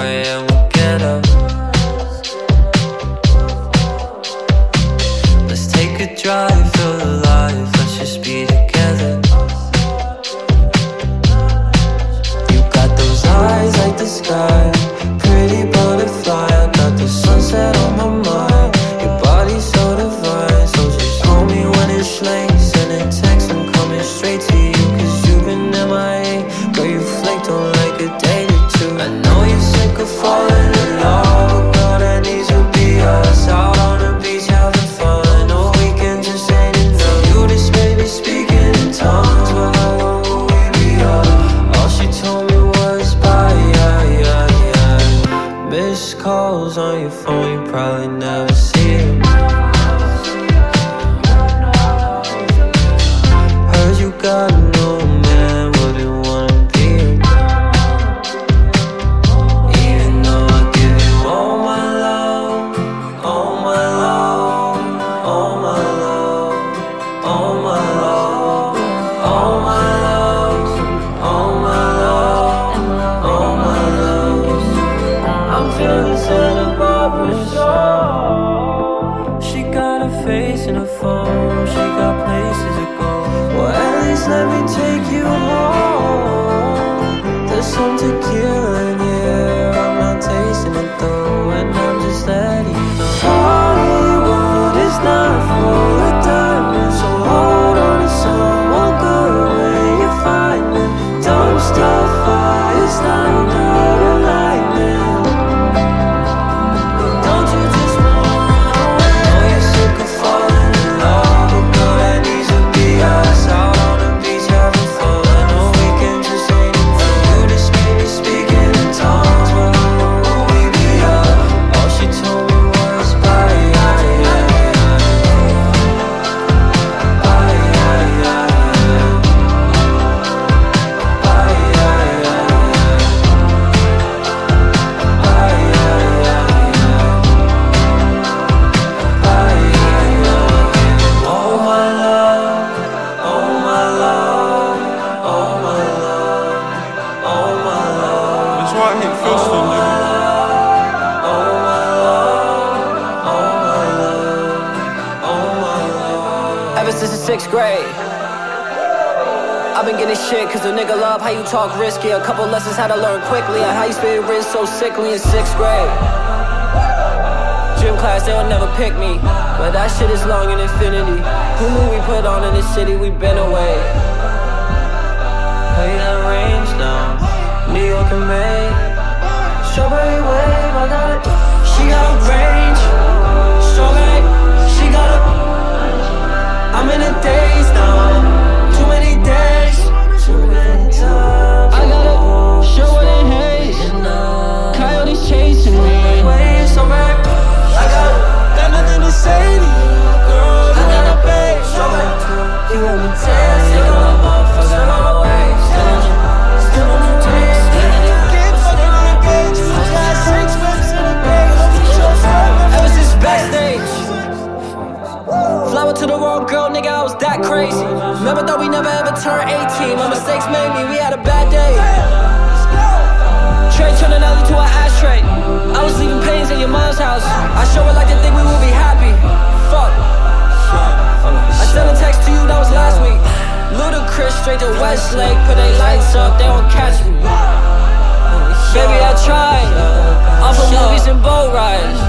away and we'll get up. calls on your phone, you probably never see it. I'm feeling Santa Barbara show. She got a face and a phone, she got places to go. Well, at least let me take you home. There's some love. Ever since the sixth grade. I've been getting shit cause the nigga love how you talk risky. A couple lessons how to learn quickly on how you spit wrist so sickly in sixth grade. Gym class, they'll never pick me. But that shit is long in infinity. Who knew we put on in this city? we been away. Pay that range I was that crazy. Never thought we never ever turn 18. My mistakes made me, we had a bad day. Trey turned an to an ashtray. I was leaving pains at your mom's house. I show her like to think we will be happy. Fuck. I sent a text to you, that was last week. Ludacris straight to Westlake, put they lights up, they won't catch me. Baby, I tried. I'm for movies and boat rides.